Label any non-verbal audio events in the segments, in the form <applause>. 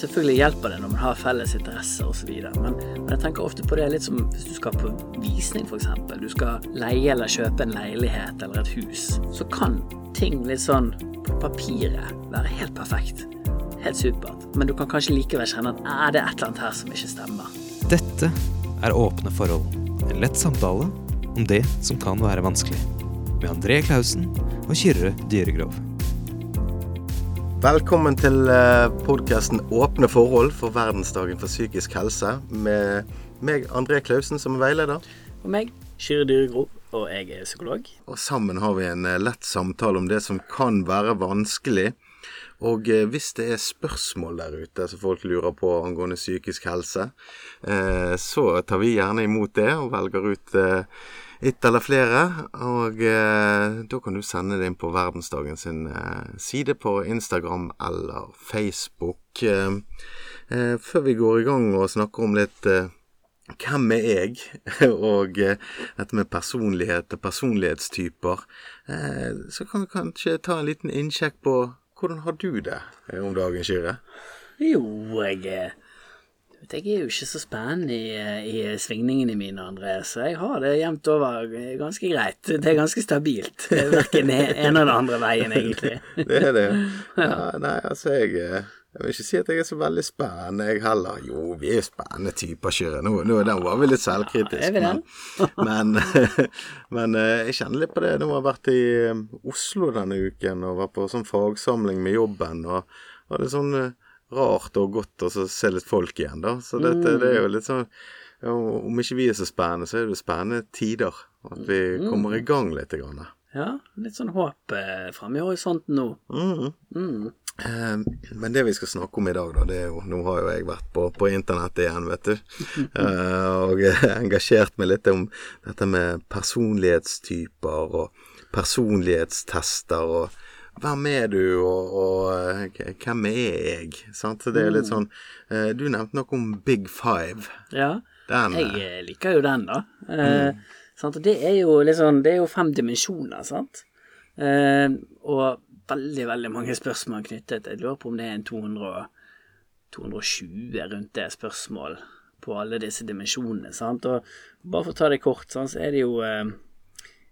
selvfølgelig hjelper det når man har felles interesser osv. Men, men jeg tenker ofte på det litt som hvis du skal på visning, f.eks. Du skal leie eller kjøpe en leilighet eller et hus. Så kan ting litt sånn på papiret være helt perfekt. Helt supert. Men du kan kanskje likevel kjenne at er det et eller annet her som ikke stemmer. Dette er Åpne forhold. En lett samtale om det som kan være vanskelig. Med André Klausen og Kyrre Dyregrov. Velkommen til podkasten Åpne forhold for verdensdagen for psykisk helse. Med meg, André Klausen, som er veileder. Og meg, Kyrre Dyregro, og jeg er psykolog. Og sammen har vi en eh, lett samtale om det som kan være vanskelig. Og eh, hvis det er spørsmål der ute som folk lurer på angående psykisk helse, eh, så tar vi gjerne imot det og velger ut ett eller flere. Og da kan du sende det inn på Verdensdagen sin side på Instagram eller Facebook. før vi går i gang og snakker om litt hvem er jeg? <laughs> Og dette med personlighet og personlighetstyper. Så kan vi kanskje ta en liten innsjekk på hvordan har du det om dagen, Kyrre? Jo, jeg jeg er jo ikke så spennende i, i svingningene mine, André, så jeg har det jevnt over ganske greit. Det er ganske stabilt. Verken en eller den andre veien, egentlig. <laughs> det er det. Ja, nei, altså, jeg jeg vil ikke si at jeg er så veldig spennende, jeg heller. Jo, vi er spennende typer, kjører. Nå, nå den var vi litt selvkritiske. Ja, men, <laughs> men, <laughs> men, eh, jeg kjenner litt på det. Nå har jeg vært i eh, Oslo denne uken og var på sånn fagsamling med jobben. Og, og det er sånn eh, rart og godt å se litt folk igjen, da. Så dette, det er jo litt sånn Om ikke vi er så spennende, så er det spennende tider. At vi mm. kommer i gang litt. Grann. Ja, litt sånn håp eh, framme i horisonten nå. Mm. Mm. Eh, men det vi skal snakke om i dag, da, det er jo Nå har jo jeg vært på, på internett igjen, vet du. <laughs> eh, og <laughs> engasjert meg litt om dette med personlighetstyper og personlighetstester og hvem er du, og, og uh, hvem er jeg? Sant? Det er litt mm. sånn uh, Du nevnte noe om Big Five. Ja, den, jeg liker jo den, da. Mm. Sant? Og det er jo liksom Det er jo fem dimensjoner, sant. og veldig, veldig mange spørsmål knyttet Jeg lurer på om det er en 200, 220 rundt det spørsmål på alle disse dimensjonene. sant, og Bare for å ta det kort, sant, så er det jo eh,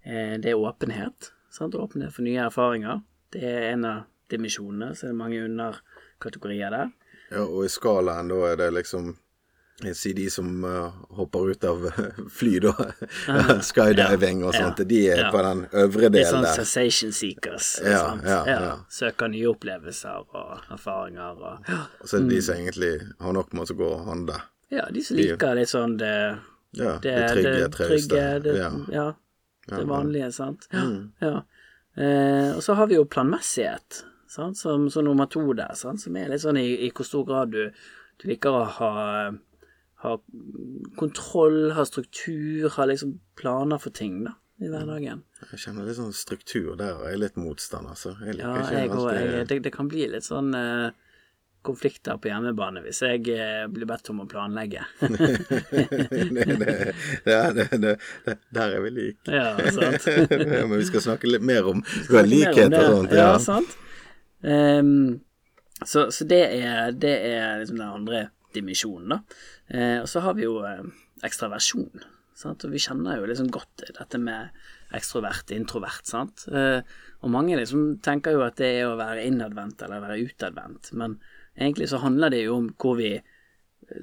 eh, Det er åpenhet. sant, Åpenhet for nye erfaringer. Det er en av dimensjonene, så er det mange underkategorier der. Ja, og i skalaen da er det liksom Si de som uh, hopper ut av <laughs> fly, da. <laughs> Skydiving og sånt. De er ja. på den øvre delen sånn der. Sånn sensation seekers. Ja, ja, ja, Søker nye opplevelser og erfaringer. Og, og så er det de mm. som egentlig har nok med å gå og handle. Ja, de som liker litt sånn det Ja, det, det trygge, det, trauste. Det, ja. det vanlige, sant. Mm. Ja. Eh, og så har vi jo planmessighet, sant? Som, som nummer to der, sant? som er litt sånn i, i hvor stor grad du, du liker å ha ha kontroll, ha struktur, ha liksom planer for ting, da, i hverdagen. Jeg kjenner litt sånn struktur der, og jeg er litt motstander, så jeg liker ja, ikke jeg, alltid jeg, det, det, kan bli litt sånn uh, konflikter på hjemmebane hvis jeg uh, blir bedt om å planlegge. <laughs> det, det, der er vi like. Ja, sant. <laughs> Men vi skal snakke litt mer om likheter og sånt. Ja, ja sant. Um, så, så det, er, det er liksom den andre dimensjonen, da. Uh, og så har vi jo uh, ekstraversjon. Sant? Og vi kjenner jo liksom godt dette med ekstrovert, introvert. sant? Uh, og mange liksom tenker jo at det er å være innadvendt eller være utadvendt, men egentlig så handler det jo om hvor vi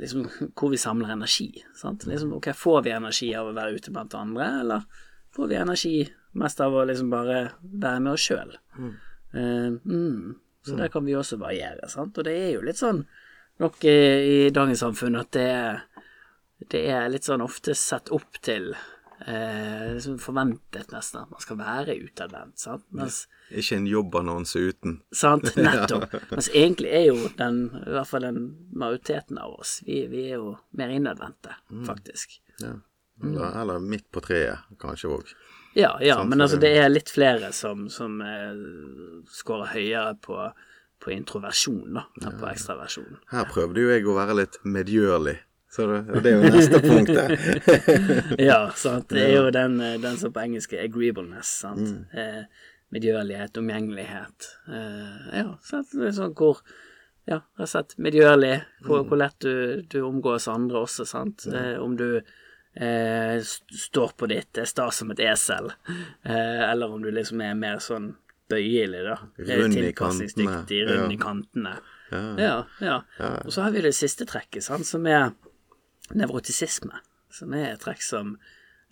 liksom, hvor vi samler energi. sant? Liksom, ok, Får vi energi av å være ute blant andre, eller får vi energi mest av å liksom bare være med oss sjøl? Mm. Uh, mm. Så mm. der kan vi også variere, sant. Og det er jo litt sånn nok i, i dagens samfunn at det, det, er litt sånn ofte sett opp til eh, som forventet nesten at man skal være utadvendt. sant? Mens, ikke en jobbannonse uten. Sant, <laughs> nettopp. Mens egentlig er jo den, i hvert fall den majoriteten av oss, vi, vi er jo mer innadvendte, mm. faktisk. Ja. Eller, mm. eller, midt på treet, kanskje òg. Ja, ja, men altså det er litt flere som, som eh, scorer høyere på på introversjon da, enn på ekstraversjon. Her prøvde jo jeg å være litt medgjørlig. Så det, det er jo neste punkt det. <laughs> ja, sant. Det er jo den, den som på engelsk er agreeableness. sant. Mm. Eh, medgjørlighet, omgjengelighet. Eh, ja, sant. Det er sånn hvor, ja, rett og slett medgjørlig, hvor, hvor lett du, du omgås andre også, sant. Eh, om du eh, står på ditt, er sta som et esel, eh, eller om du liksom er mer sånn bøyelig, da. Eh, Rund i kantene, rund ja. i kantene. Ja. Ja, ja. Og så har vi det siste trekket, sant, som er nevrotisisme. Som er et trekk som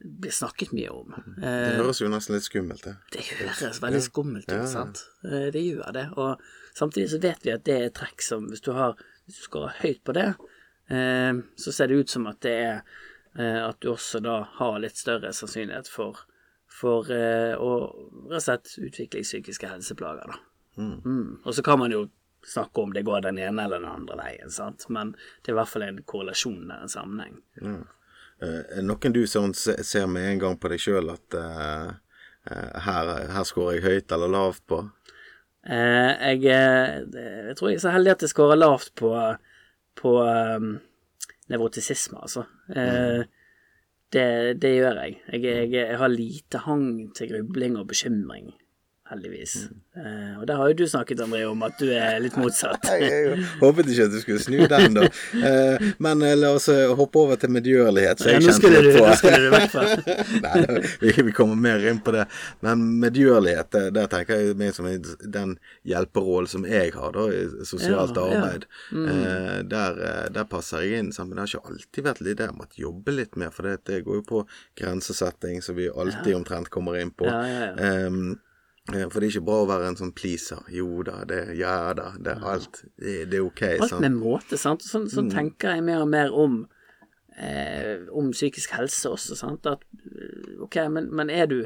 blir snakket mye om. Det Eh, høres jo nesten litt skummelt ut. det høres veldig skummelt ut, Ja. sant. Eh, Det gjør det. Og samtidig så vet vi at det er et trekk som hvis du har Hvis du skårer høyt på det, eh, så ser det ut som at det er at du også da har litt større sannsynlighet for for å rett og slett utvikle psykiske helseplager, da. Mm. Og så kan man jo snakke om det går den ene eller den andre veien, sant, men det er i hvert fall en korrelasjon der, en sammenheng. Eh, Er det noen du sånn ser med en gang på deg sjøl at eh, eh, her, her scorer jeg høyt eller lavt på? Eh, jeg, eh, jeg tror jeg er så heldig at jeg scorer lavt på, på um, nevrotisisme, altså. Eh, det, det gjør jeg. Jeg, jeg. jeg har lite hang til grubling og bekymring, heldigvis. Eh, og der har jo du snakket, André, om at du er litt motsatt. Jeg, håpet ikke at du skulle snu den, da. Eh, men eh, la oss hoppe over til medgjørlighet. Så Ja, jeg nå kjente skulle du, litt på nå <laughs> skulle du Nei, da, vi, vi kommer mer inn på det. Men medgjørlighet, der tenker jeg mer som den hjelperollen som jeg har da, i sosialt Ja, ja. arbeid. Eh, der, eh, der passer jeg inn. Men det har ikke alltid vært litt det jeg måtte jobbe litt mer, for det, det går jo på grensesetting, som vi alltid omtrent kommer inn på. Ja, ja, ja. Eh, for det er ikke bra å være en sånn pleaser. Jo da, det ja da, det er alt. Det, det er ok. Alt sant? med måte, sant. Sånn, sånn tenker jeg mer og mer om eh, om psykisk helse også, sant. At eh, ok, men, men er du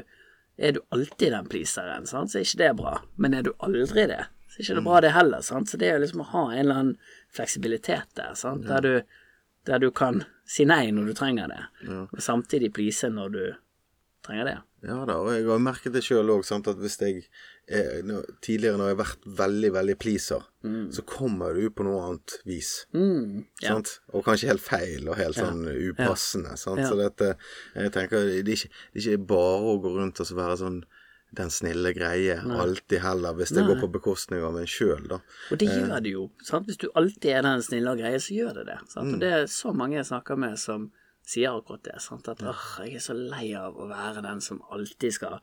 er du alltid den pleaseren, sant, så er ikke det bra. Men er du aldri det, så er ikke det bra det heller, sant. Så det er jo liksom å ha en eller annen fleksibilitet der, sant, der du, der du kan si nei når du trenger det, og samtidig please når du trenger det. Ja da, og jeg har merket det sjøl òg, at hvis jeg er, Tidligere når jeg har vært veldig, veldig pleaser, så kommer du på noe annet vis. Mm, ja. Sant? Og kanskje helt feil og helt sånn upassende. Ja. Så dette, jeg tenker det er, ikke, det er ikke bare å gå rundt og så være sånn den snille greie alltid heller, hvis det Nei. går på bekostning av en sjøl, da. Og det gjør det jo. Sant? Hvis du alltid er den snille og greie, så gjør det det. Sant? Og det er så mange jeg snakker med som sier akkurat det. Sant? At åh, jeg er så lei av å være den som alltid skal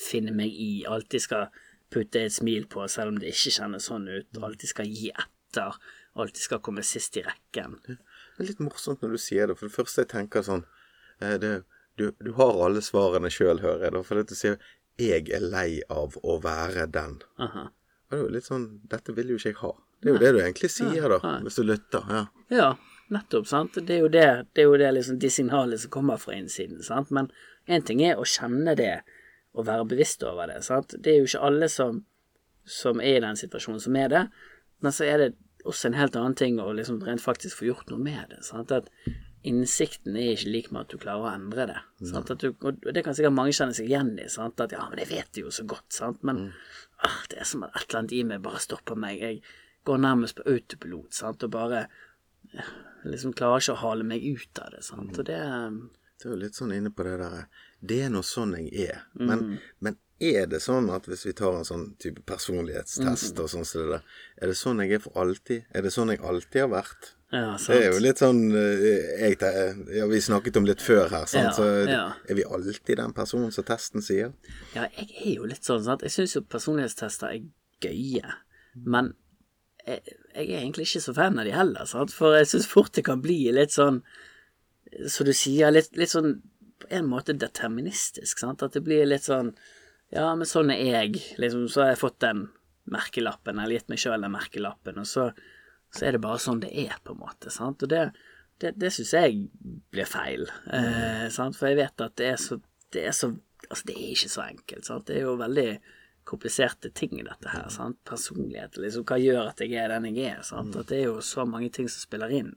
finne meg i, alltid skal putte et smil på selv om det ikke kjennes sånn ut, alltid skal gi etter, alltid skal komme sist i rekken. Det er litt morsomt når du sier det, for det første jeg tenker sånn eh, det, du, du har alle svarene sjøl, hører jeg, da. For du sier 'jeg er lei av å være den'. Aha. Og det er jo litt sånn Dette vil jo ikke jeg ha. Det er jo det du egentlig sier, da, hvis du lytter. Ja. Ja, nettopp, sant. Det er jo det, det, er jo det liksom, de signalene som kommer fra innsiden, sant. Men én ting er å kjenne det og være bevisst over det, sant. Det er jo ikke alle som, som er i den situasjonen som er det, men så er det også en helt annen ting å liksom rent faktisk få gjort noe med det. Sant? At innsikten er ikke lik med at du klarer å endre det. Sant? At du, og det kan sikkert mange kjenne seg igjen i. Sant? At ja, men jeg vet det jo så godt, sant. Men ah, det er som at et eller annet i meg bare stopper meg. Jeg går nærmest på autopilot, sant, og bare ja, liksom klarer ikke å hale meg ut av det, sant. Og det Du er jo litt sånn inne på det der Det er nå sånn jeg er. Men, men er det sånn at hvis vi tar en sånn type personlighetstest og sånn som det der, er det sånn jeg er for alltid? Er det sånn jeg alltid har vært? Ja, sant. Det er jo litt sånn eh, jeg, Ja, vi snakket om litt før her, sant? Ja, så ja. er vi alltid den personen som testen sier? Ja, jeg er jo litt sånn, sant. Jeg syns jo personlighetstester er gøye, men jeg, jeg er egentlig ikke så fan av de heller, sant. For jeg syns fort det kan bli litt sånn, så du sier, litt, litt sånn på en måte deterministisk, sant. At det blir litt sånn Ja, men sånn er jeg. Liksom, så har jeg fått den merkelappen, eller gitt meg sjøl den merkelappen, og så, så er det bare sånn det er, på en måte, sant. Og det, det, det syns jeg blir feil, eh, sant. For jeg vet at det er så det er så Altså, det er ikke så enkelt, sant. Det er jo veldig kompliserte ting i dette her, sant. Personlighet, liksom. Hva gjør at jeg er den jeg er, sant. At det er jo så mange ting som spiller inn.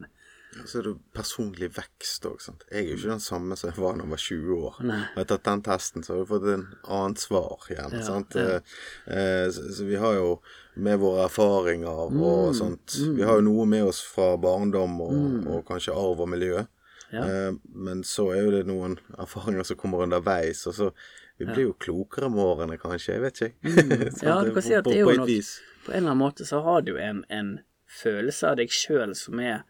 Så er det personlig vekst òg. Jeg er jo ikke den samme som jeg var da jeg var 20 år. Nei. Har tatt den testen, så har du fått en annet svar igjen. Ja, sant? ja. Eh, eh, så, så vi har jo med våre erfaringer Mm, og sånt Vi har jo noe med oss fra barndom og, og kanskje arv og miljø. Ja. Eh, men så er jo det noen erfaringer som kommer underveis, og så Vi blir jo klokere med årene, kanskje. Jeg vet ikke. Mm. <laughs> Ja, du kan si at det er jo noe. På en eller annen måte så har du en, en følelse av deg sjøl som er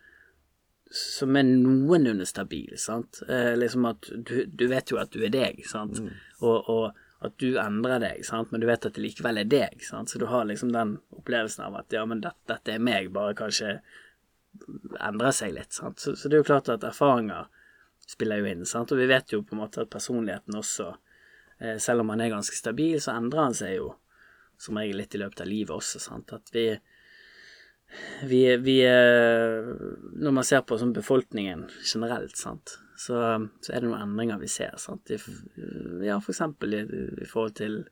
som er noenlunde stabil, sant. Eh, liksom at du, du vet jo at du er deg, sant. Og, og at du endrer deg, sant, men du vet at det likevel er deg, sant. Så du har liksom den opplevelsen av at ja, men dette, dette er meg, bare kanskje endrer seg litt, sant. Så, så det er jo klart at erfaringer spiller jo inn, sant. Og vi vet jo på en måte at personligheten også, selv om han er ganske stabil, så endrer han seg jo som regel litt i løpet av livet også, sant. At vi vi, vi eh, Når man ser på sånn befolkningen generelt, sant, så, så er det noen endringer vi ser, sant. Ja, for eksempel i, i forhold til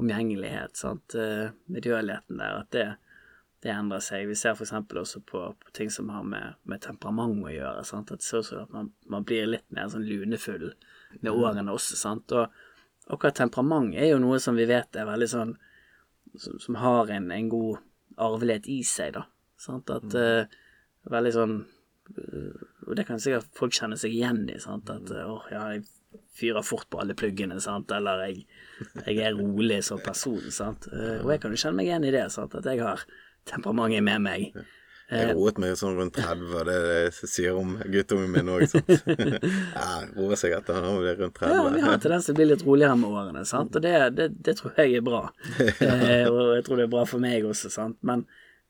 omgjengelighet, sant. eh, Medgjørligheten der, at det, det endrer seg. Vi ser eksempel også på, på ting som har med, med temperament å gjøre, sant. At man, man blir litt mer sånn lunefull med årene også, sant. Og akkurat temperament er jo noe som vi vet er veldig sånn som, som har en, en god arvelighet i seg, da. Sant? At eh, Veldig sånn eh, Og det kan sikkert folk kjenne seg igjen i, sant. At åh, åh, ja, jeg fyrer fort på alle pluggene, sant. Eller jeg, jeg er rolig som person, sant. Eh, og jeg kan jo kjenne meg igjen i det, sant. At jeg har temperamentet med meg. Jeg roet meg sånn rundt 30, og det er det jeg sier om guttungen min òg, <laughs> ja, roer seg etter han blir rundt 30. Ja, vi har en tendens til å bli litt roligere med årene, sant. Og det, det, det tror jeg er bra. <laughs> Eh, og jeg tror det er bra for meg også, sant. Men,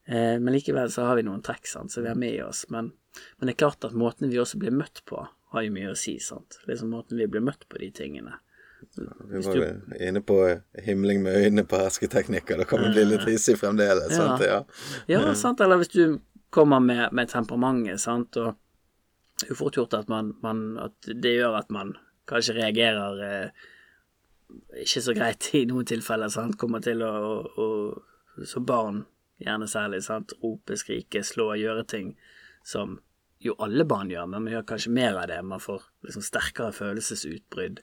eh, men likevel så har vi noen trekk, sant, som vi har med i oss. Men, men det er klart at måten vi også blir møtt på, har jo mye å si, sant. Liksom måten vi blir møtt på de tingene. Vi var du... inne på himling med øynene på hersketeknikker. Da kan vi bli litt hissig fremdeles. Ja. Sant? Ja. Ja, sant, eller hvis du kommer med, med temperamentet, sant, og det er jo fort gjort at man, man At det gjør at man kanskje reagerer eh, ikke så greit i noen tilfeller, sant, kommer til å, å, å Som barn, gjerne særlig, sant, rope, skrike, slå, gjøre ting som jo alle barn gjør, men man gjør kanskje mer av det. Man får liksom sterkere følelsesutbrudd.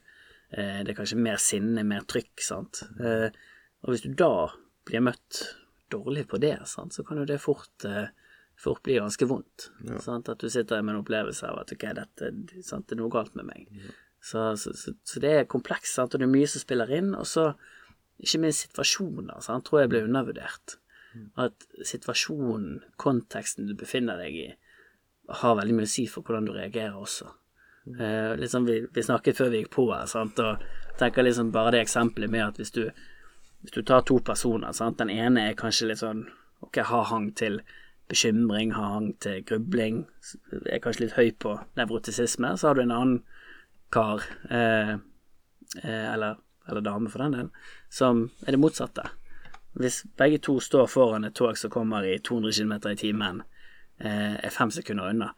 Eh, det er kanskje mer sinne, mer trykk, sant. Eh, og hvis du da blir møtt dårlig på det, sant, så kan jo det fort eh, fort blir ganske vondt. Sant? At du sitter med en opplevelse av at ok, dette sant, det er noe galt med meg. Så, så, så, så det er komplekst, sant? og det er mye som spiller inn. Og så ikke minst situasjoner, sant? tror jeg blir undervurdert. At situasjonen, konteksten du befinner deg i, har veldig mye å si for hvordan du reagerer også. Eh, litt sånn vi, vi snakket før vi gikk på her, sant? og tenker liksom bare det eksempelet med at hvis du, hvis du tar to personer, sant? den ene er kanskje litt sånn ok, har hang til bekymring, har hang til grubling, er kanskje litt høy på nevrotisisme, så har du en annen kar, eh, eh, eller, eller dame for den del, som er det motsatte. Hvis begge to står foran et tog som kommer i 200 km i timen, eh, er fem sekunder unna,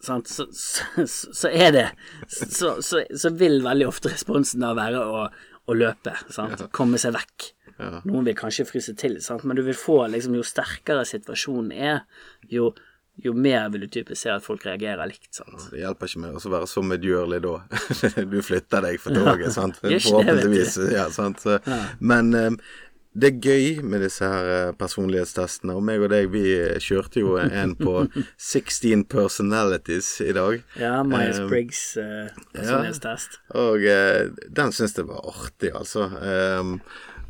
så, så, så er det så, så, så vil veldig ofte responsen da være å, å løpe, sant, komme seg vekk. Noen vil kanskje fryse til, sant? men du vil få liksom, jo sterkere situasjonen er, jo, jo mer vil du typisk se at folk reagerer likt. Sant? Det hjelper ikke med å være så medgjørlig da. <laughs> du flytter deg for toget, sant. Forhåpentligvis. Ja, sant. Men um, det er gøy med disse her eh, personlighetstestene. Og meg og deg, vi kjørte jo en på <laughs> 16 personalities i dag. Ja, Myers-Briggs Um, uh, personlighetstest. Og eh, den syns jeg var artig, altså.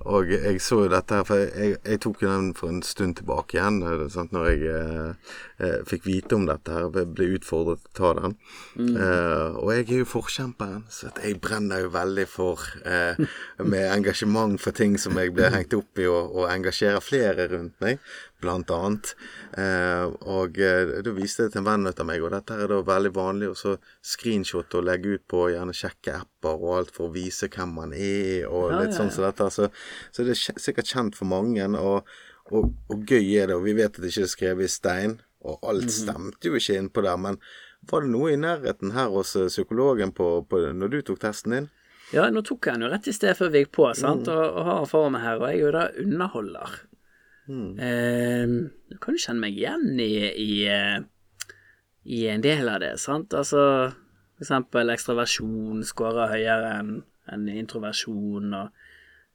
Og jeg så jo dette her, for jeg, jeg tok jo den for en stund tilbake igjen, sant, når jeg eh, eh, fikk vite om dette her, ble- ble utfordret til å ta den. Eh, og jeg er jo forkjemperen, så jeg brenner jo veldig for eh, med engasjement for ting som jeg blir hengt opp i, og, og engasjerer flere rundt meg, blant annet. Eh, og eh, da viste det til en venn av meg, og dette er da veldig vanlig å så screenshotte og legge ut på gjerne sjekke apper og alt for å vise hvem man er, og Ja, litt sånn som dette. Så, så det er sikkert kjent for mange, og, og, og gøy er det. Og vi vet at det ikke er skrevet i stein, og alt Mhm. stemte jo ikke innpå der. Men var det noe i nærheten her hos eh, psykologen på, på, når du tok testen din? Ja, nå tok jeg den jo rett i sted før vi gikk på, sant, og, og har foran meg her, og jeg er jo da underholder. Eh, du kan jo kjenne meg igjen i, i, eh, i en del av det, sant, altså for eksempel ekstraversjon scorer høyere enn en introversjon, og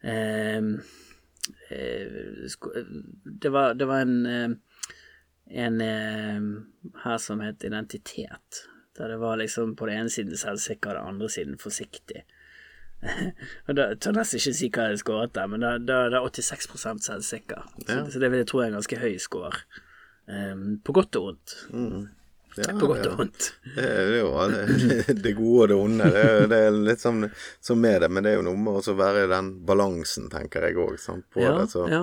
eh, sko- det, var, det var en, eh, en her som het identitet, der det var liksom på den ene siden selvsikker, og den andre siden forsiktig. <laughs> tør nesten ikke si hva jeg skåret der, men da, da, da er 86 selvsikker. Så, Ja. så det vil jeg tro er en ganske høy score. Um, på godt og vondt. Ja, På godt og vondt. <laughs> Det er jo det, det gode og det onde. Det er, det er litt sånn som med det, men det er jo noe med å være i den balansen, tenker jeg òg. Ja, det, ja.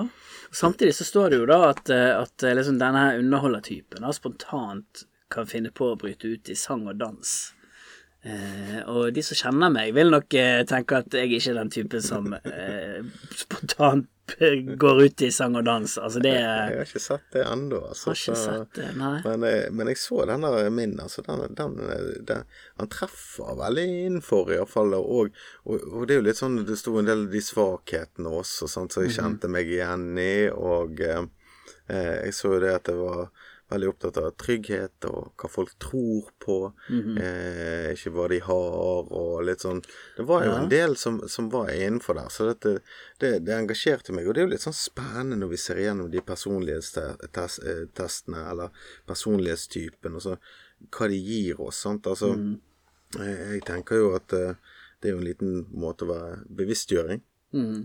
Samtidig så står det jo da at, eh, at eh, liksom denne underholdertypen spontant kan finne på å bryte ut i sang og dans. Eh, og de som kjenner meg, vil nok eh, tenke at jeg ikke er den typen som eh, spontant <laughs> går ut i sang og dans. Altså det Jeg har ikke sett det ennå. Altså, Har ikke så- sett det, nei. Men, men jeg så den der min, altså. Den, den, den, han treffer veldig innenfor, iallfall. Og, og, og det er jo litt sånn Det sto en del av de svakhetene også, sånn, så jeg Mhm. kjente meg igjen i. Og jeg så jo det at det var veldig opptatt av trygghet og hva folk tror på. Mhm. eh, ikke hva de har, og litt sånn Det var jo en del som, som var innenfor der, så dette, det, det engasjerte meg. Og det er jo litt sånn spennende når vi ser igjennom de personlighetstestene, eller personlighetstypen, og så hva de gir oss. sant, altså eh, Jeg tenker jo at eh, det er jo en liten måte å være bevisstgjøring.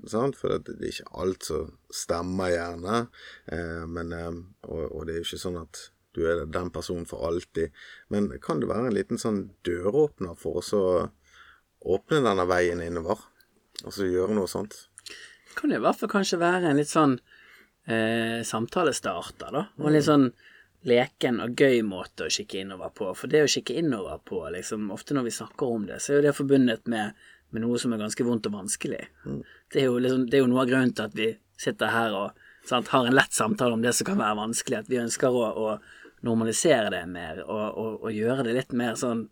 Sant? For det, det er ikke alt som stemmer, gjerne. Eh, men, eh, og, og det er jo ikke sånn at du er den personen for alltid. Men kan det være en liten sånn døråpner for å åpne denne veien innover? Og så gjøre noe sånt? kan det i hvert fall kanskje være en litt sånn eh, samtalestarter, da. Og en litt sånn leken og gøy måte å kikke innover på. For det å kikke innover på, liksom, ofte når vi snakker om det, så er jo det forbundet med, med noe som er ganske vondt og vanskelig. Det, er liksom, det er jo noe av grunnen til at vi sitter her og sant, har en lett samtale om det som kan være vanskelig. At vi ønsker å, å normalisere det mer, og, og, og gjøre det litt mer sånn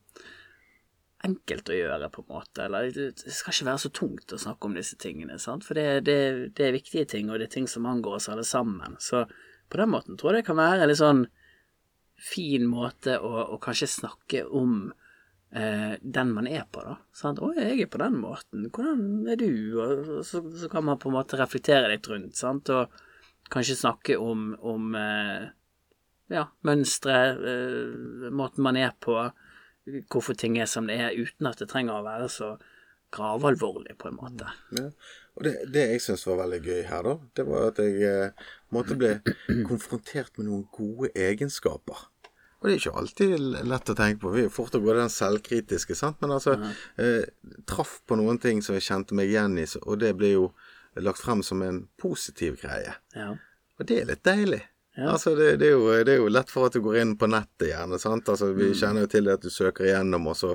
enkelt å gjøre, på en måte. Eller det det skal ikke være så tungt å snakke om disse tingene, sant. For det, det, det er viktige ting, og det er ting som angår oss alle sammen. Så på den måten tror jeg det kan være en litt sånn fin måte å, å kanskje snakke om eh, den man er på, da. Sant? 'Å, jeg er på den måten. Hvordan er du?' Og så, så kan man på en måte reflektere litt rundt, sant. Og kanskje snakke om, om eh, ja, mønstre, eh, måten man er på, hvorfor ting er som det er, uten at det trenger å være så gravalvorlig, på en måte. Ja. Og det, det jeg syns var veldig gøy her, da, det var at jeg eh, måtte bli <clears throat> konfrontert med noen gode egenskaper. Og det er ikke alltid lett å tenke på. Vi er fort å gå den selvkritiske, sant. Men altså, eh, traff på noen ting som jeg kjente meg igjen i, og det ble jo lagt frem som en positiv greie. Ja. Og det er litt deilig. Ja. Altså, det, det, er jo, det er jo lett for at du går inn på nettet gjerne, sant. Altså, vi kjenner jo til det at du søker igjennom, og så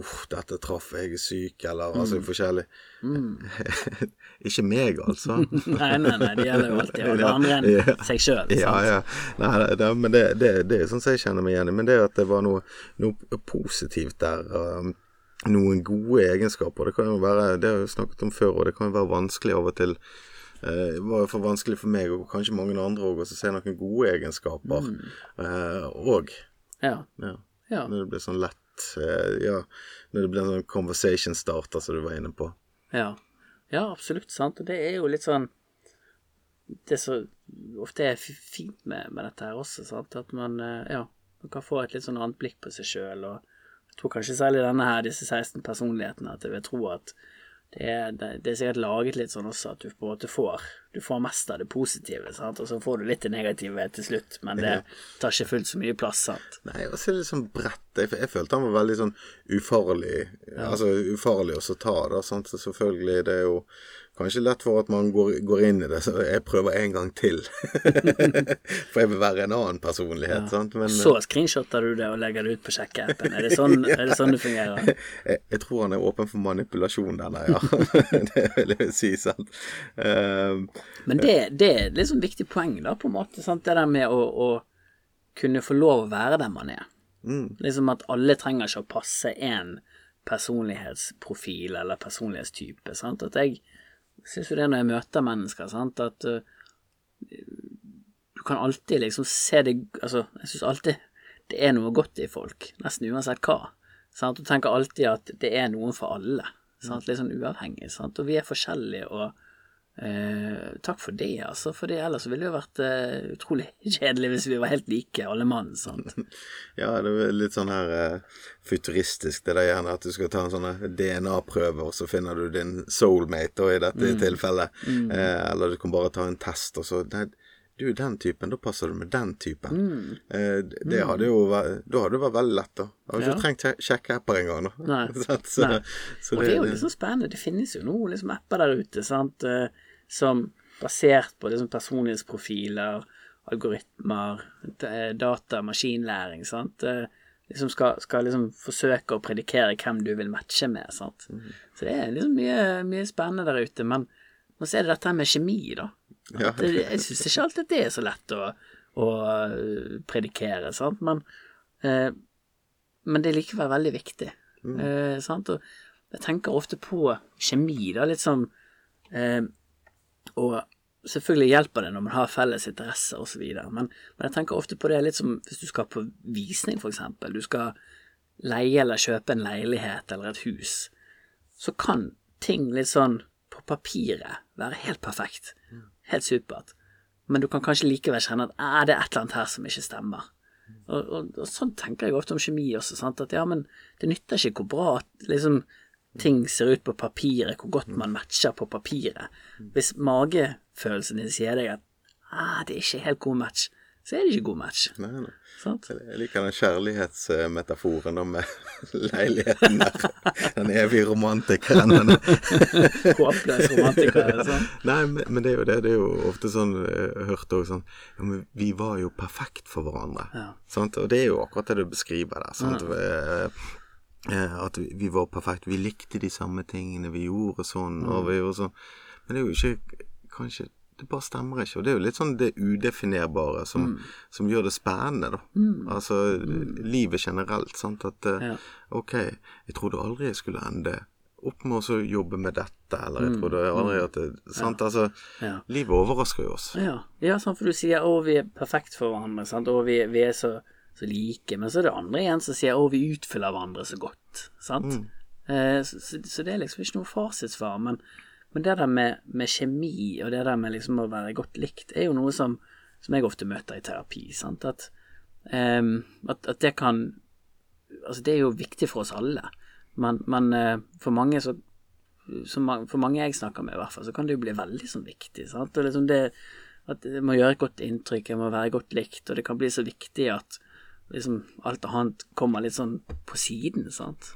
Uff, dette traff jeg er syk, eller altså forskjellig. <laughs> ikke meg, altså. <laughs> Nei, nei, nei, det gjelder jo alltid alle andre enn Ja. seg sjøl. Ja, ja. Nei, det, men det, det, det er sånn som jeg kjenner meg igjen i. Men det at det var noe, noe positivt der. Um, noen gode egenskaper. Det kan jo være Det har jeg snakket om før, og det kan jo være vanskelig av og til. Eh, Det var for vanskelig for meg, og kanskje mange andre òg, å se noen gode egenskaper. òg. og Eh, ja, ja. når det blir sånn lett Ja, når det blir en sånn conversation starter, som du var inne på. Ja, ja absolutt. sant. Og det er jo litt sånn Det som ofte er fint med, med dette her også, sant? at man, eh, ja, man kan få et litt sånn annet blikk på seg sjøl. Og jeg tror kanskje særlig denne her, disse 16 personlighetene, at jeg vil tro at det er, det, er sikkert laget litt sånn også at du på en måte får Du får mest av det positive, sant? og så får du litt det negative til slutt, men det tar ikke fullt så mye plass, sant. Nei, og så er det litt sånn bredt. Jeg, jeg følte han var veldig sånn ufarlig. Altså ufarlig å ta, da. Sant? Så selvfølgelig, det er jo kanskje lett for at man går, går inn i det, så jeg prøver en gang til. <laughs> for jeg vil være en annen personlighet, sant. Men Så screenshotter du det og legger det ut på sjekkeappen. Er sånn, <laughs> er det, sånn det fungerer? <laughs> jeg, jeg tror han er åpen for manipulasjon, denne, ja. det vil jeg si, sant. Um, Men det, det er et litt sånn viktig poeng, da, på en måte. Sant? Det der med å, å kunne få lov å være den man er. Liksom at alle trenger ikke å passe en personlighetsprofil eller personlighetstype. Sant? At jeg syns jo det når jeg møter mennesker, sant, at uh, du kan alltid liksom se det Altså, jeg syns alltid det er noe godt i folk, nesten uansett hva. Sant? Du tenker alltid at det er noen for alle. Sant? Litt sånn uavhengig. Sant? Og vi er forskjellige, og Eh, takk for det, altså, for det ellers ville det jo vært eh, utrolig <laughs> kjedelig hvis vi var helt like, alle mann, sant. <laughs> Ja, det er litt sånn her eh, futuristisk, det der gjerne at du skal ta en sånn DNA-prøve, og så finner du din soulmate, og i dette tilfellet. Eh, eller du kan bare ta en test, og så nei, du den typen, da passer du med den typen. Eh, det- mm. hadde jo vært Da hadde det vært veldig lett, da. Jeg hadde Ja. ikke trengt sje- sjekke apper engang. <laughs> Nei. <laughs> Så, Nei. så Og det er jo liksom spennende. Det finnes jo noen liksom apper der ute sant, eh, som basert på liksom personlighetsprofiler, algoritmer, data, maskinlæring, sant, eh, liksom skal, skal liksom forsøke å predikere hvem du vil matche med, sant. Så det er liksom mye, mye spennende der ute. Men, men så er det dette med kjemi, da. Ja. At det, jeg syns ikke alltid det er så lett å, å eh, predikere, sant, men eh, men det er likevel veldig viktig. Eh, sant? Og jeg tenker ofte på kjemi, da, litt sånn eh, Og selvfølgelig hjelper det når man har felles interesser osv., men, men jeg tenker ofte på det litt som hvis du skal på visning, for eksempel. Du skal leie eller kjøpe en leilighet eller et hus. Så kan ting litt sånn på papiret være helt perfekt. Helt supert. Men du kan kanskje likevel kjenne at er det et eller annet her som ikke stemmer. Og, og, og sånn tenker jeg ofte om kjemi også, sant? at ja, men det nytter ikke hvor bra liksom, ting ser ut på papiret, hvor godt man matcher på papiret. Hvis magefølelsen din sier deg at ah, det er ikke helt god match, så er det ikke god match. Nei, nei. Sant? Jeg liker den kjærlighetsmetaforen med <laughs> leiligheten der. Den evige romantikeren. <laughs> Håpløs romantiker. Sånn. Nei, men, det er jo det. Det er jo ofte sånn Jeg hørte hørt også sånn Ja, men vi var jo perfekt for hverandre. Ja. Sant? Og det er jo akkurat det du beskriver der. Sant? Eh, eh, At vi, vi var perfekt, Vi likte de samme tingene. Vi gjorde sånn, og vi gjorde sånn. Men det er jo ikke Kanskje Det bare stemmer ikke. Og det er jo litt sånn det udefinerbare som, som gjør det spennende, da. Altså livet generelt. Sant? At eh, Ja. ok, jeg trodde aldri jeg skulle ende opp med å jobbe med dette, eller jeg trodde aldri at det Sant, altså Ja. Livet overrasker jo oss. Ja, ja sånn for du sier å, vi er perfekt for hverandre, sant, og vi, vi er så, så like, men så er det andre igjen som sier å, vi utfyller hverandre så godt, sant. Eh, så, så, så det er liksom ikke noe fasitsvar, men, men det der med, med kjemi, og det der med liksom å være godt likt, er jo noe som, som jeg ofte møter i terapi, sant, at, um, at, at det kan, altså det er jo viktig for oss alle, men, men eh, for mange så som for mange jeg snakker med, i hvert fall, så kan det jo bli veldig sånn viktig. Sant? Og liksom det, at jeg må gjøre et godt inntrykk, jeg må være godt likt, og det kan bli så viktig at liksom alt annet kommer litt sånn på siden. sant?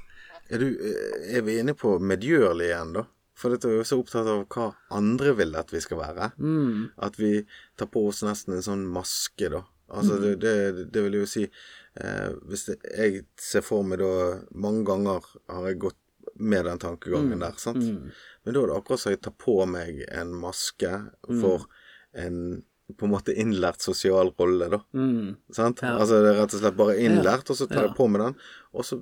Er, du, eh, er vi inne på medgjørlig igjen, da? For dette er jo så opptatt av hva andre vil at vi skal være. Mm. At vi tar på oss nesten en sånn maske, da. Altså, det, det, det vil jo si eh, Hvis det, jeg ser for meg da Mange ganger har jeg gått med den tankegangen der, sant. Men da er det akkurat som jeg tar på meg en maske for en på en måte innlært sosial rolle, da. Mm. Sant? Altså det er rett og slett bare innlært, og så tar Ja. jeg på meg den, og så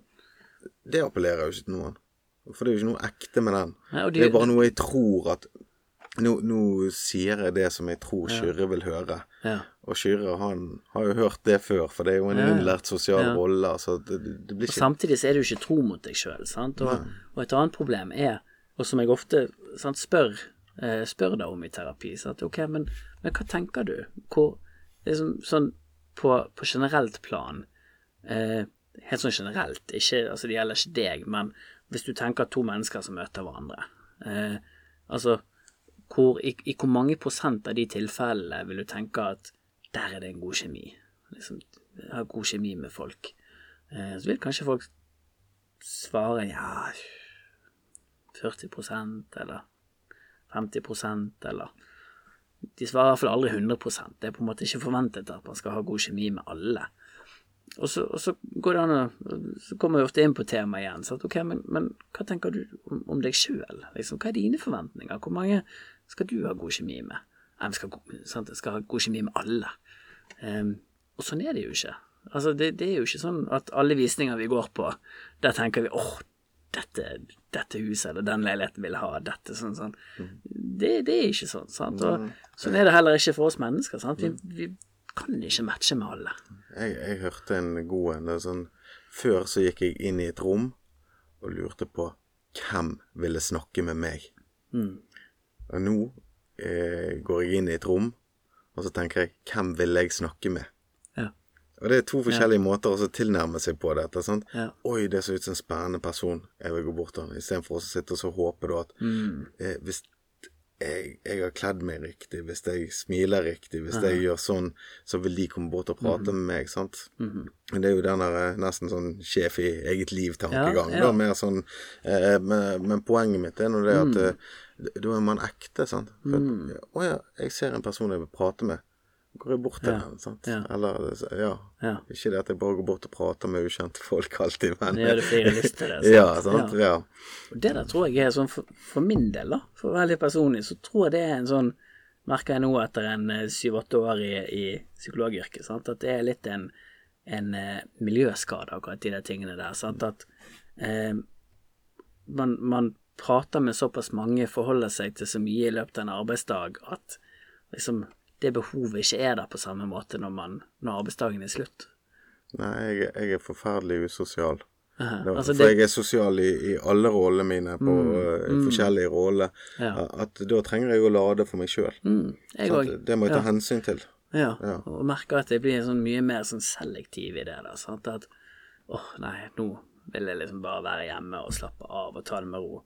Det appellerer jo ikke til noen. For det er jo ikke noe ekte med den. Nei, de, det, det- er bare noe jeg tror at Nå, nå sier jeg det som jeg tror Kyrre vil høre. Ja. Og Kyrre han har jo hørt det før, for det er jo en Ja, ja. innlært sosial Ja. rolle. Altså det, det blir ikke... Og samtidig så er du ikke tro mot deg sjøl. Og, og et annet problem er, og som jeg ofte sant, spør, eh, spør deg om i terapi, sant? ok, men, men hva tenker du? Hvor, liksom, sånn på, på generelt plan, eh, helt sånn generelt, ikke, altså det gjelder ikke deg, men hvis du tenker to mennesker som møter hverandre, eh, altså hvor, i, i hvor mange prosent av de tilfellene vil du tenke at der er det en god kjemi? Liksom, har god kjemi med folk. Eh, så vil kanskje folk svare ja 40% eller 50% eller De svarer i hvert fall aldri 100% Det er på en måte ikke forventet at man skal ha god kjemi med alle. Og så, og så går det an å Så kommer vi ofte inn på temaet igjen. Så at, ok, men, men hva tenker du om, om deg sjøl? Liksom, hva er dine forventninger? Hvor mange skal du ha god kjemi med? Vi skal, sant, jeg skal ha god kjemi med alle. Um, og sånn er det jo ikke. Altså, det, det er jo ikke sånn at alle visninger vi går på, der tenker vi åh, dette, dette huset eller den leiligheten vil ha, dette sånn sånn. Det, det er ikke sånn, sant. Og sånn er det heller ikke for oss mennesker, sant. Vi, vi kan ikke matche med alle. Jeg, jeg hørte en god en. Sånn, før så gikk jeg inn i et rom og lurte på hvem ville snakke med meg. Mm. Og nå eh, går jeg inn i et rom, og så tenker jeg 'Hvem vil jeg snakke med?' Ja. Og det er to forskjellige måter å tilnærme seg på dette. sant? Ja. Oi, det ser ut som en spennende person. Jeg vil gå bort til ham. Istedenfor å sitte og så håpe da at Mm. eh, hvis jeg, jeg har kledd meg riktig, hvis jeg smiler riktig, hvis jeg gjør sånn, så vil de komme bort og prate Mhm. med meg, sant. Men det er jo den der eh, nesten sånn sjef i eget liv-tankegang. Ja, ja. mer sånn eh, men, men poenget mitt er nå det Mm. at mm. da er man ekte, sant. For, Å ja, jeg ser en person jeg vil prate med. Går jeg bort til Ja, sant. ja. Eller ja. Ja. Ikke det at jeg bare går bort og prater med ukjente folk alltid, men gjør det flere lyst til det. sant? Ja, sant. Ja. Ja. Og det der tror jeg er sånn for, for min del, da, for veldig personlig, så tror jeg det er en sånn Merker jeg nå etter en eh, syv-åtte år i, i psykologyrket, sant, at det er litt en, en eh, miljøskade, akkurat de der tingene der. Sant, at eh, man, man prater med såpass mange, forholder seg til så mye i løpet av en arbeidsdag at liksom det behovet ikke er der på samme måte når, man, når arbeidsdagen er slutt. Nei, jeg, jeg er forferdelig usosial. Aha, Det, altså for det- jeg er sosial i, i alle rollene mine på eh, forskjellige roller. Ja. At da trenger jeg å lade for meg sjøl. Mm. Det må jeg ta Ja. hensyn til. Ja, Ja. og merker at jeg blir sånn mye mer sånn selektiv i det Da, Sant? At åh, nei, nå vil jeg liksom bare være hjemme og slappe av og ta det med ro.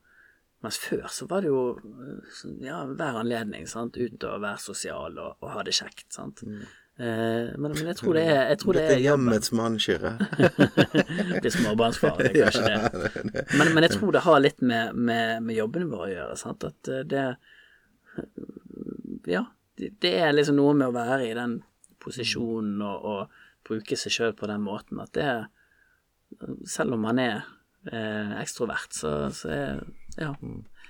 Mens før så var det jo eh, sånn, ja, hver anledning, sant. Ut og være sosial og, og ha det kjekt, sant. Eh, men, men jeg tror det er, jeg tror det Dette er hjemmets mann, Kyrre. Blir <laughs> småbarnsfar, det er kanskje det. Men, men jeg tror det har litt med, med, med jobben vår å gjøre, sant. At eh, det Ja, det, det er liksom noe med å være i den posisjonen og, og bruke seg sjøl på den måten at det Selv om man er eh, ekstrovert, så, så er Ja.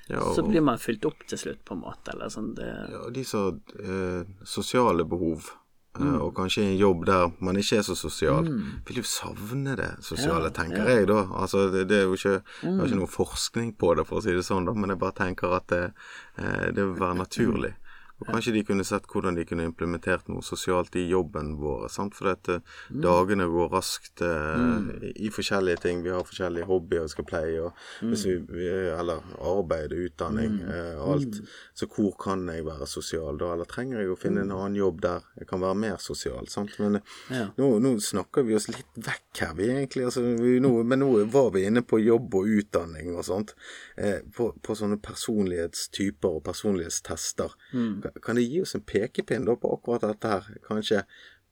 Ja, Så blir man fylt opp til slutt, på en måte, eller sånn. Det, ja, de som har eh, sosiale behov, eh, Mm. og kanskje i en jobb der man ikke er så sosial, vil jo savne det sosiale, tenker jeg da. Altså, det, det er jo ikke, er ikke noe forskning på det, for å si det sånn, da, men jeg bare tenker at det, eh, det vil være naturlig. Og kanskje de kunne sett hvordan de kunne implementert noe sosialt i jobben vår. Sant? For at eh, dagene går raskt eh, i, i forskjellige ting. Vi har forskjellige hobbyer vi skal pleie, hvis vi, eller arbeid, utdanning eh, alt. Så hvor kan jeg være sosial da? Eller trenger jeg å finne en annen jobb der jeg kan være mer sosial? Sant? Men eh, Ja. nå, nå snakker vi oss litt vekk her, vi egentlig. Altså, vi, nå, men nå var vi inne på jobb og utdanning og sånt. Eh, på, på sånne personlighetstyper og personlighetstester. Kan, kan det gi oss en pekepinn da på akkurat dette her? Kanskje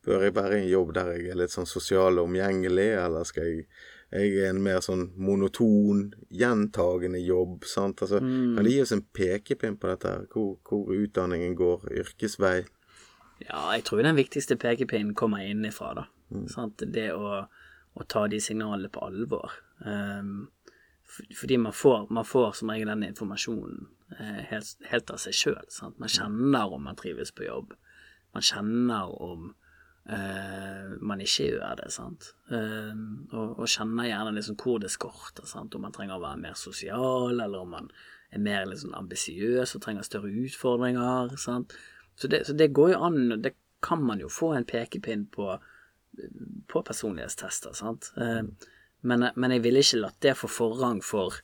bør jeg være i en jobb der jeg er litt sånn sosial og omgjengelig, eller skal jeg jeg er en mer sånn monoton, gjentagende jobb. sant? Altså, Kan det gi oss en pekepinn på dette, her? Hvor, hvor utdanningen går, yrkesvei? Ja, jeg tror den viktigste pekepinnen kommer innenfra, da. Sant? Det å, å ta de signalene på alvor. Um, fordi man får, man får som regel den informasjonen helt, helt av seg sjøl. Man kjenner om man trives på jobb. Man kjenner om Uh, man ikke gjør det. sant? Uh, og, og kjenner gjerne liksom hvor det skorter. sant? Om man trenger å være mer sosial, eller om man er mer liksom ambisiøs og trenger større utfordringer. sant? Så det, så det går jo an, det kan man jo få en pekepinn på, på personlighetstester, sant. Uh, Men, men jeg ville ikke latt det få forrang for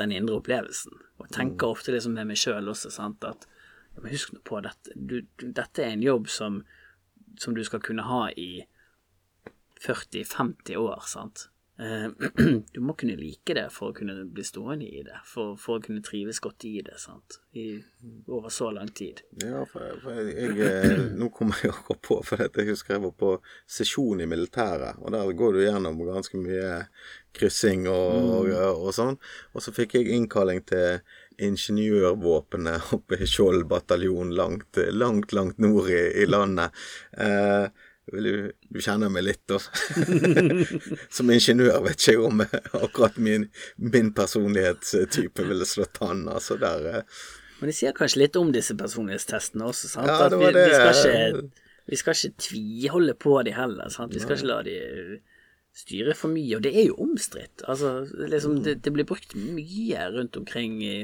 den indre opplevelsen. Og tenker ofte liksom med meg sjøl også, sant, at men husk nå på dette, du, du, dette er en jobb som, som du skal kunne ha i 40-50 år, sant. Eh, <clears throat> Du må kunne like det for å kunne bli stående i det, for, for å kunne trives godt i det, sant, I, over så lang tid. Ja, for, for jeg, jeg eh, <clears throat> Nå kommer jeg akkurat på, for jeg husker jeg var på sesjon i militæret, og der går du gjennom ganske mye kryssing og, og, og sånn. Og så fikk jeg innkalling til ingeniørvåpenet oppe i Skjold bataljon langt, langt, langt nord i, i landet. Eh, vil du, du kjenner meg litt, da. <laughs> Som ingeniør vet ikke jeg om akkurat min, min personlighetstype ville slått an. Altså der eh, Men det sier kanskje litt om disse personlighetstestene også, sant? Ja, at vi, vi, skal ikke, vi skal ikke tviholde på de heller, sant? Vi skal ikke la de styre for mye, og det er jo omstridt. Altså, liksom, det, det blir brukt mye rundt omkring i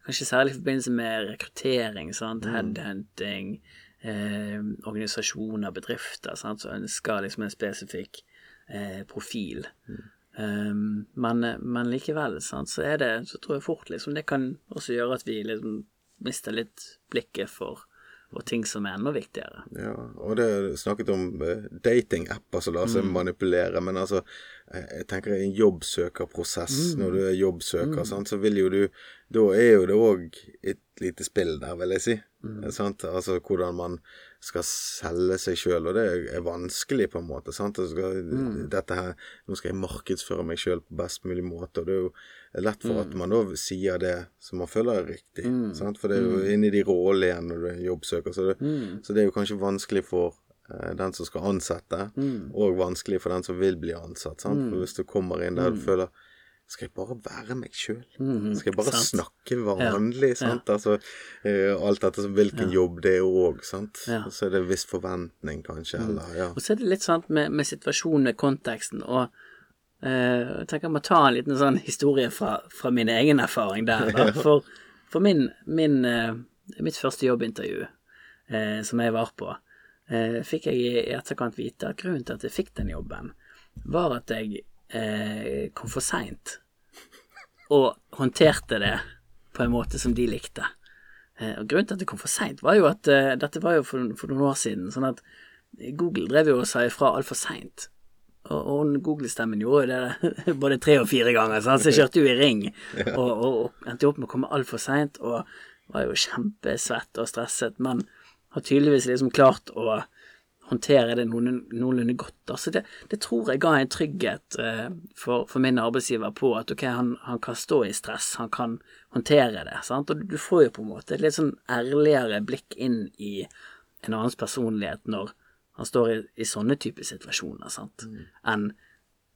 Kanskje særlig i forbindelse med rekruttering, sant? headhunting, eh, organisasjoner, bedrifter, sant? som ønsker liksom en spesifikk eh, profil. Um, men, men likevel, sant, så er det Så tror jeg fort liksom det kan også gjøre at vi liksom mister litt blikket for, og ting som er enda viktigere. Ja, og det er snakket om eh, datingapper som lar seg Mm. manipulere, men altså eh, Jeg tenker i en jobbsøkerprosess, når du er jobbsøker, sant, så vil jo du Da er jo det òg et lite spill der, vil jeg si. Sant? Altså hvordan man skal selge seg sjøl, og det er vanskelig, på en måte. Sant? Altså, skal, dette her Nå skal jeg markedsføre meg sjøl på best mulig måte, og det er jo lett for at man da sier det som man føler er riktig. Sant? For det er jo inni de rollene igjen når du er jobbsøker, så det, så det er jo kanskje vanskelig for eh, den som skal ansette, og vanskelig for den som vil bli ansatt. Sant? For hvis du kommer inn der du føler skal jeg bare være meg sjøl? Skal jeg bare sant. snakke vanlig? Sant? Altså, eh, alt dette hvilken hvilken jobb det er òg, sant. Ja. Så er det en viss forventning, kanskje, eller ja. Og så er det litt sånn med, med situasjonen, konteksten, og eh, jeg tenker jeg må ta en liten sånn historie fra, fra min egen erfaring der. Da. <laughs> For, for min, min, uh, mitt første jobbintervju som jeg var på, fikk jeg i etterkant vite at grunnen til at jeg fikk den jobben, var at jeg eh, kom for seint og håndterte det på en måte som de likte. Eh, og Grunnen til at det kom for seint, var jo at eh, dette var jo for, for noen år siden. sånn at Google drev jo og sa ifra altfor seint. Og, og Google-stemmen gjorde jo det <laughs> både tre og fire ganger, så jeg kjørte jo i ring. Og, og, og endte opp med å komme altfor seint, og var jo kjempesvett og stresset, men har tydeligvis liksom klart å håndtere det noen- noenlunde godt. Altså det, det tror jeg ga en trygghet eh, for, for min arbeidsgiver på at ok, han, han kan stå i stress, han kan håndtere det. Sant? Og du får jo på en måte et litt sånn ærligere blikk inn i en annens personlighet når han står i, i sånne typer situasjoner, sant, enn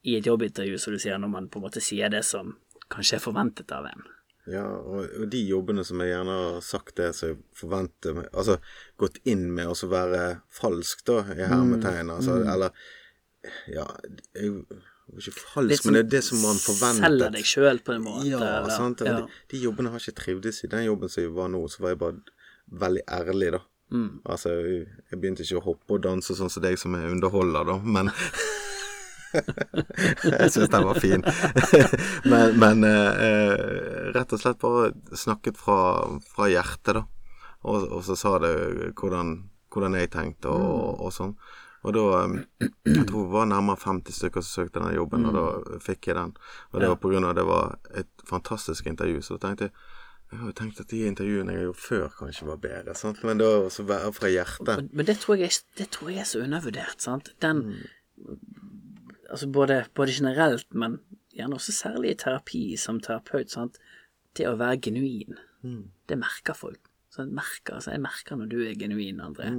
i et jobbintervju, som du sier, når man på en måte sier det som kanskje er forventet av en. Ja, og, og de jobbene som jeg gjerne har sagt det som jeg forventer meg Altså gått inn med å være falsk, da, i hermetegn. Altså, eller Ja, jeg ikke falsk, Litt men det er det som man forventet. Selger deg sjøl på en måte. Ja, eller- sant. ja. De, de jobbene har ikke trivdes i. Den jobben som jeg var nå, så var jeg bare veldig ærlig, da. Mm. Altså, jeg begynte ikke å hoppe og danse sånn som deg som er underholder, da, men <laughs> Jeg syns den var fin. <laughs> men men eh, rett og slett bare snakket fra, fra hjertet, da. Og, og så sa det hvordan, hvordan jeg tenkte og, og sånn. Og da eh, Jeg tror det var nærmere 50 stykker som søkte den jobben, og da fikk jeg den. Og det var på grunn av det var et fantastisk intervju. Så da tenkte jeg jeg har jo tenkt at de intervjuene jeg har gjort før, kanskje var bedre. Sant? Men var også fra hjertet. Men, men det, tror jeg, det tror jeg er så undervurdert, sant. Den Altså både, både generelt, men gjerne også særlig i terapi som terapeut, sant. Det å være genuin, det merker folk. Jeg merker, altså jeg merker når du er genuin, André.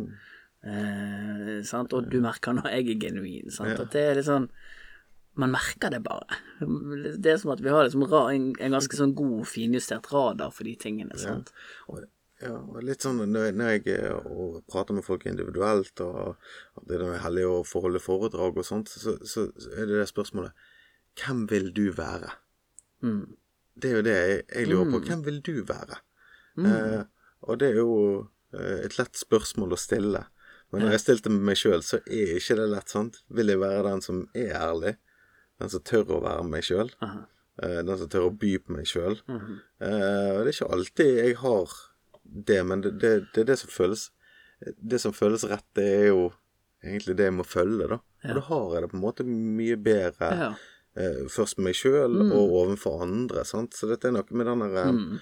Eh, sant? Og du merker når jeg er genuin. Sant? At det er litt sånn Man merker det bare. Det er som at vi har liksom en, en ganske sånn god, finjustert radar for de tingene. Sant? Og, ja, og litt sånn når, når jeg er prater med folk individuelt, og det er heldig å forholde foredrag og sånt, så, så, er det det spørsmålet Hvem vil du være? Mm. Det er jo det jeg, jeg lurer på. Hvem vil du være? Eh, og det er jo eh, et lett spørsmål å stille. Men når jeg stilte med meg sjøl, så er ikke det lett, sant? Vil jeg være den som er ærlig? Den som tør å være meg sjøl? Eh, den som tør å by på meg sjøl? Eh, og det er ikke alltid jeg har det, men det, det, det er det som føles Det som føles rett, det er jo egentlig det jeg må følge, da. Og da har jeg det på en måte mye bedre Ja. eh, først med meg sjøl og overfor andre, sant. Så dette er noe med den der mm.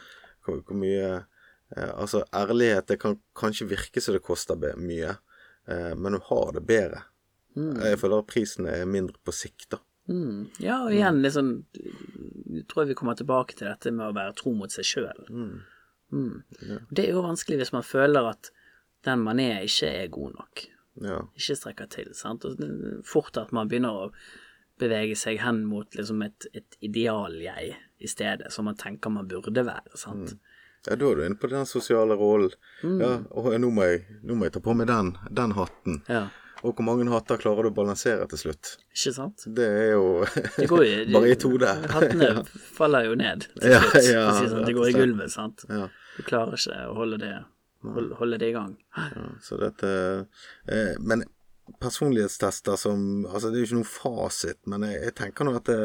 hvor, hvor mye eh, Altså, ærlighet det kan kanskje virke så det koster mye, eh, men du har det bedre. Jeg føler at prisen er mindre på sikt, da. Mm. Ja, og igjen liksom tror Jeg vi kommer tilbake til dette med å være tro mot seg sjøl. Mm. Det er jo vanskelig hvis man føler at den man er, ikke er god nok. Ja. Ikke strekker til. Sant? Og fort at man begynner å bevege seg hen mot liksom et, et ideal-jeg i stedet, som man tenker man burde være. Sant? Ja, da er du inne på den sosiale rollen. Ja, og nå må, jeg, nå må jeg ta på meg den, den hatten. Ja, Og hvor mange hatter klarer du å balansere til slutt? ikke sant? Det er jo <laughs> Det går <laughs> bare i to der. Hattene <laughs> faller jo ned til slutt. ja, ja, det sånn. Det går i gulvet, sant. Ja. Du klarer ikke å holde det, holde, holde det i gang. Ja, så dette eh, Men personlighetstester som Altså, det er jo ikke noe fasit, men jeg, jeg tenker nå at det,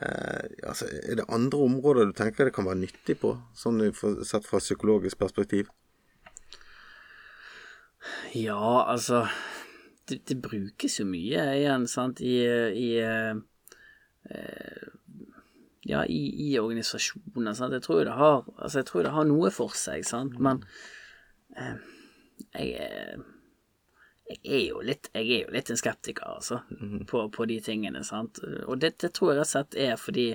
Eh, altså, er det andre områder du tenker det kan være nyttig på, sånn sett fra psykologisk perspektiv? Ja, altså det, det brukes jo mye igjen, sant, i, i eh, eh, Ja, i, i organisasjonen. sant. Jeg tror det har Altså, jeg tror det har noe for seg, sant, men eh, jeg er jeg er jo litt, jeg er jo litt en skeptiker, altså, på, på de tingene, sant. Og det, det tror jeg rett og slett er fordi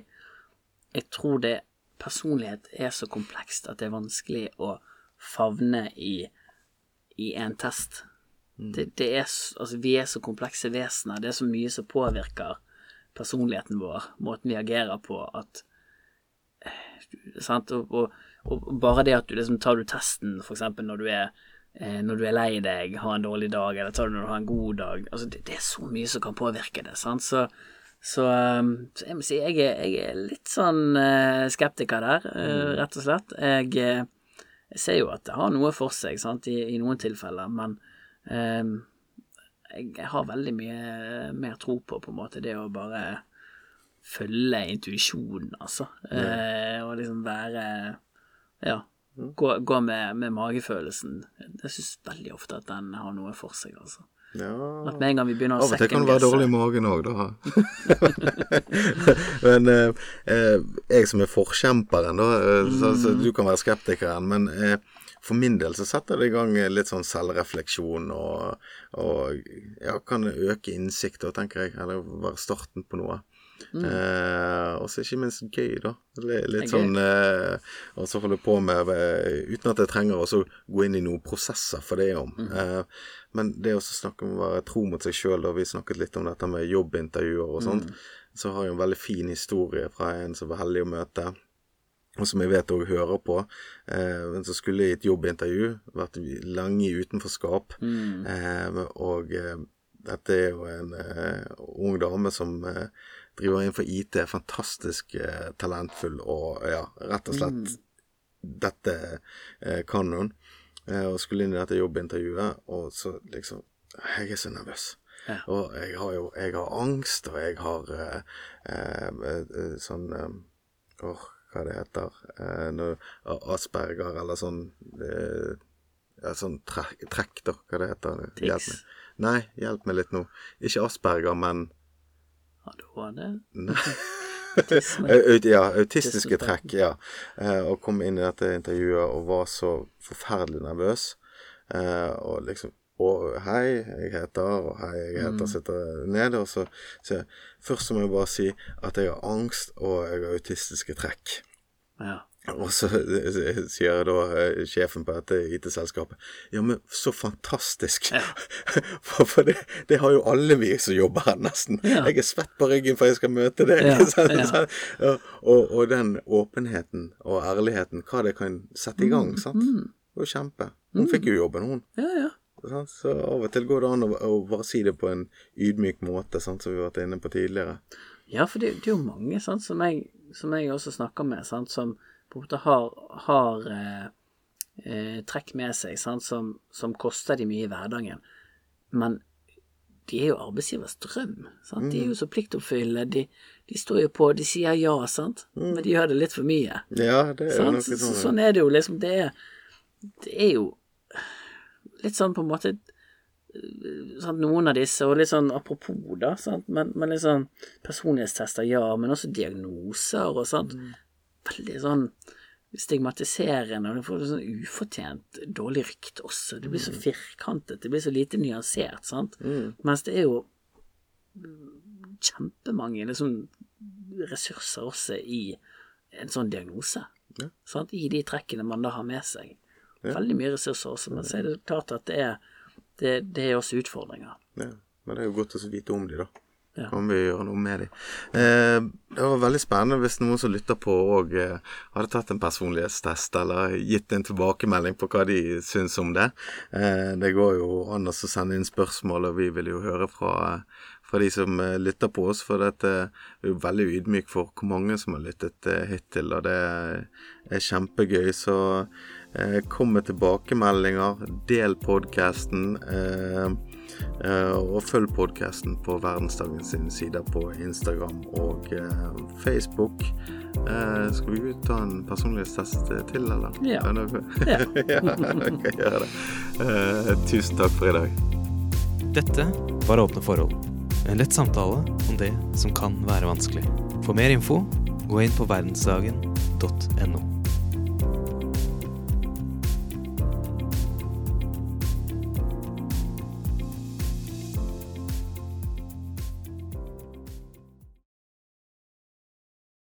jeg tror det Personlighet er så komplekst at det er vanskelig å favne i i en test. Det, det er, altså, vi er så komplekse vesener. Det er så mye som påvirker personligheten vår, måten vi agerer på, at eh, sant? Og, og, og bare det at du liksom tar du testen, for eksempel når du er eh, når du er lei deg, har en dårlig dag, eller tar du når du har en god dag altså det, det er så mye som kan påvirke det. Sant? Så, så, um, så jeg må si jeg er, jeg er litt sånn eh, skeptiker der, eh, rett og slett. Jeg, jeg ser jo at det har noe for seg sant, i, i noen tilfeller, men ehm, jeg, har veldig mye mer tro på på en måte det å bare følge intuisjonen, altså. Eh, og liksom være Ja. Gå, gå med, med magefølelsen. Jeg syns veldig ofte at den har noe for seg, altså. Ja At med en gang vi begynner å Av og til kan det være dårlig i magen òg, da. <laughs> men eh, eh, jeg som er forkjemperen, da, eh, så, så du kan være skeptikeren, men eh, for min del så setter det i gang litt sånn selvrefleksjon og, og ja, kan øke innsikt, da, tenker jeg. Eller være starten på noe. Eh, og så ikke minst gøy, da. Litt, litt sånn eh, Og så holde på med eh, Uten at jeg trenger å gå inn i noen prosesser for det om. Eh, men det å snakke om å være tro mot seg sjøl, og vi snakket litt om dette med jobbintervjuer og sånt, så har jeg en veldig fin historie fra en som var heldig å møte. Og som jeg vet òg hører på. Eh, som skulle i et jobbintervju. Vært lenge i utenforskap. Eh, og eh, dette er jo en eh, ung dame som eh, driver innenfor IT. Fantastisk eh, talentfull og ja, rett og slett Dette eh, kan hun. Og skulle inn i dette jobbintervjuet, og så liksom Jeg er så nervøs. Ja. Og jeg har jo jeg har angst, og jeg har sånn Åh, hva det heter eh, Asperger, eller sånn eh, ja, Sånn trekk, trekk, da. Hva det heter. Hjelp meg. Nei, hjelp meg litt nå. Ikke Asperger, men ADHD? <laughs> Ja, autistiske trekk, ja. Eh, og kom inn i dette intervjuet og var så forferdelig nervøs. Eh, og liksom og hei, jeg heter, og hei, jeg heter, sitter nede. Og så sier jeg Først så må jeg bare si at jeg har angst, og jeg har autistiske trekk. Ja. Og så <laughs> sier da eh, sjefen på dette IT-selskapet Ja, men så fantastisk! <laughs> For, for det, det har jo alle vi som jobber her, nesten. Ja. Jeg er svett på ryggen for jeg skal møte deg. Ja, ja. Ja, og, og den åpenheten og ærligheten, hva det kan sette i gang. sant? Det var jo kjempe. Hun fikk jo jobben, hun. ja, ja. Sant? Så av og til går det an å, å bare si det på en ydmyk måte, sant? som vi har vært inne på tidligere. Ja, for det, det er jo mange sant, som, jeg, som jeg også snakker med, sant, som på en måte har, har eh, eh, trekk med seg sant, som, som koster de mye i hverdagen. Men de er jo arbeidsgivers drøm. Sant? De er jo så pliktoppfyllende. De, de står jo på, de sier ja, sant, men de gjør det litt for mye. Ja, det er jo noe sånn. sånn er det jo liksom. Det er, det er jo litt sånn på en måte eh, sant, Noen av disse, og litt sånn apropos, da, sant, men, men litt sånn personlighetstester, ja, men også diagnoser og sånt. Veldig sånn stigmatiserende, og du får sånn ufortjent dårlig rykt også. Det blir så firkantet, det blir så lite nyansert, sant. Mens det er jo kjempemange liksom, ressurser også i en sånn diagnose. Ja. I de trekkene man da har med seg. Veldig mye ressurser også, men så er det klart at det er, det, det er også utfordringer. Ja, men det er jo godt å vite om de, da. Ja. Kan vi gjøre noe med de. Eh, det var veldig spennende hvis noen som lytter på òg eh, hadde tatt en personlighetstest eller gitt en tilbakemelding på hva de syns om det. Eh, det går jo an å sende inn spørsmål, og vi vil jo høre fra, fra de som eh, lytter på oss. For dette er jo veldig ydmyk for hvor mange som har lyttet eh, hittil, og det er kjempegøy. Så eh, kom med tilbakemeldinger, del podkasten. Eh, Eh, og følg podkasten på Verdensdagen sine sider på Instagram og eh, Facebook. Eh, skal vi ta en personlighetstest til, eller? Ja. Ja. okay, <laughs> <laughs> gjør det. Eh, tusen takk for i dag. Dette var Åpne forhold. En lett samtale om det som kan være vanskelig. For mer info, gå inn på verdensdagen.no.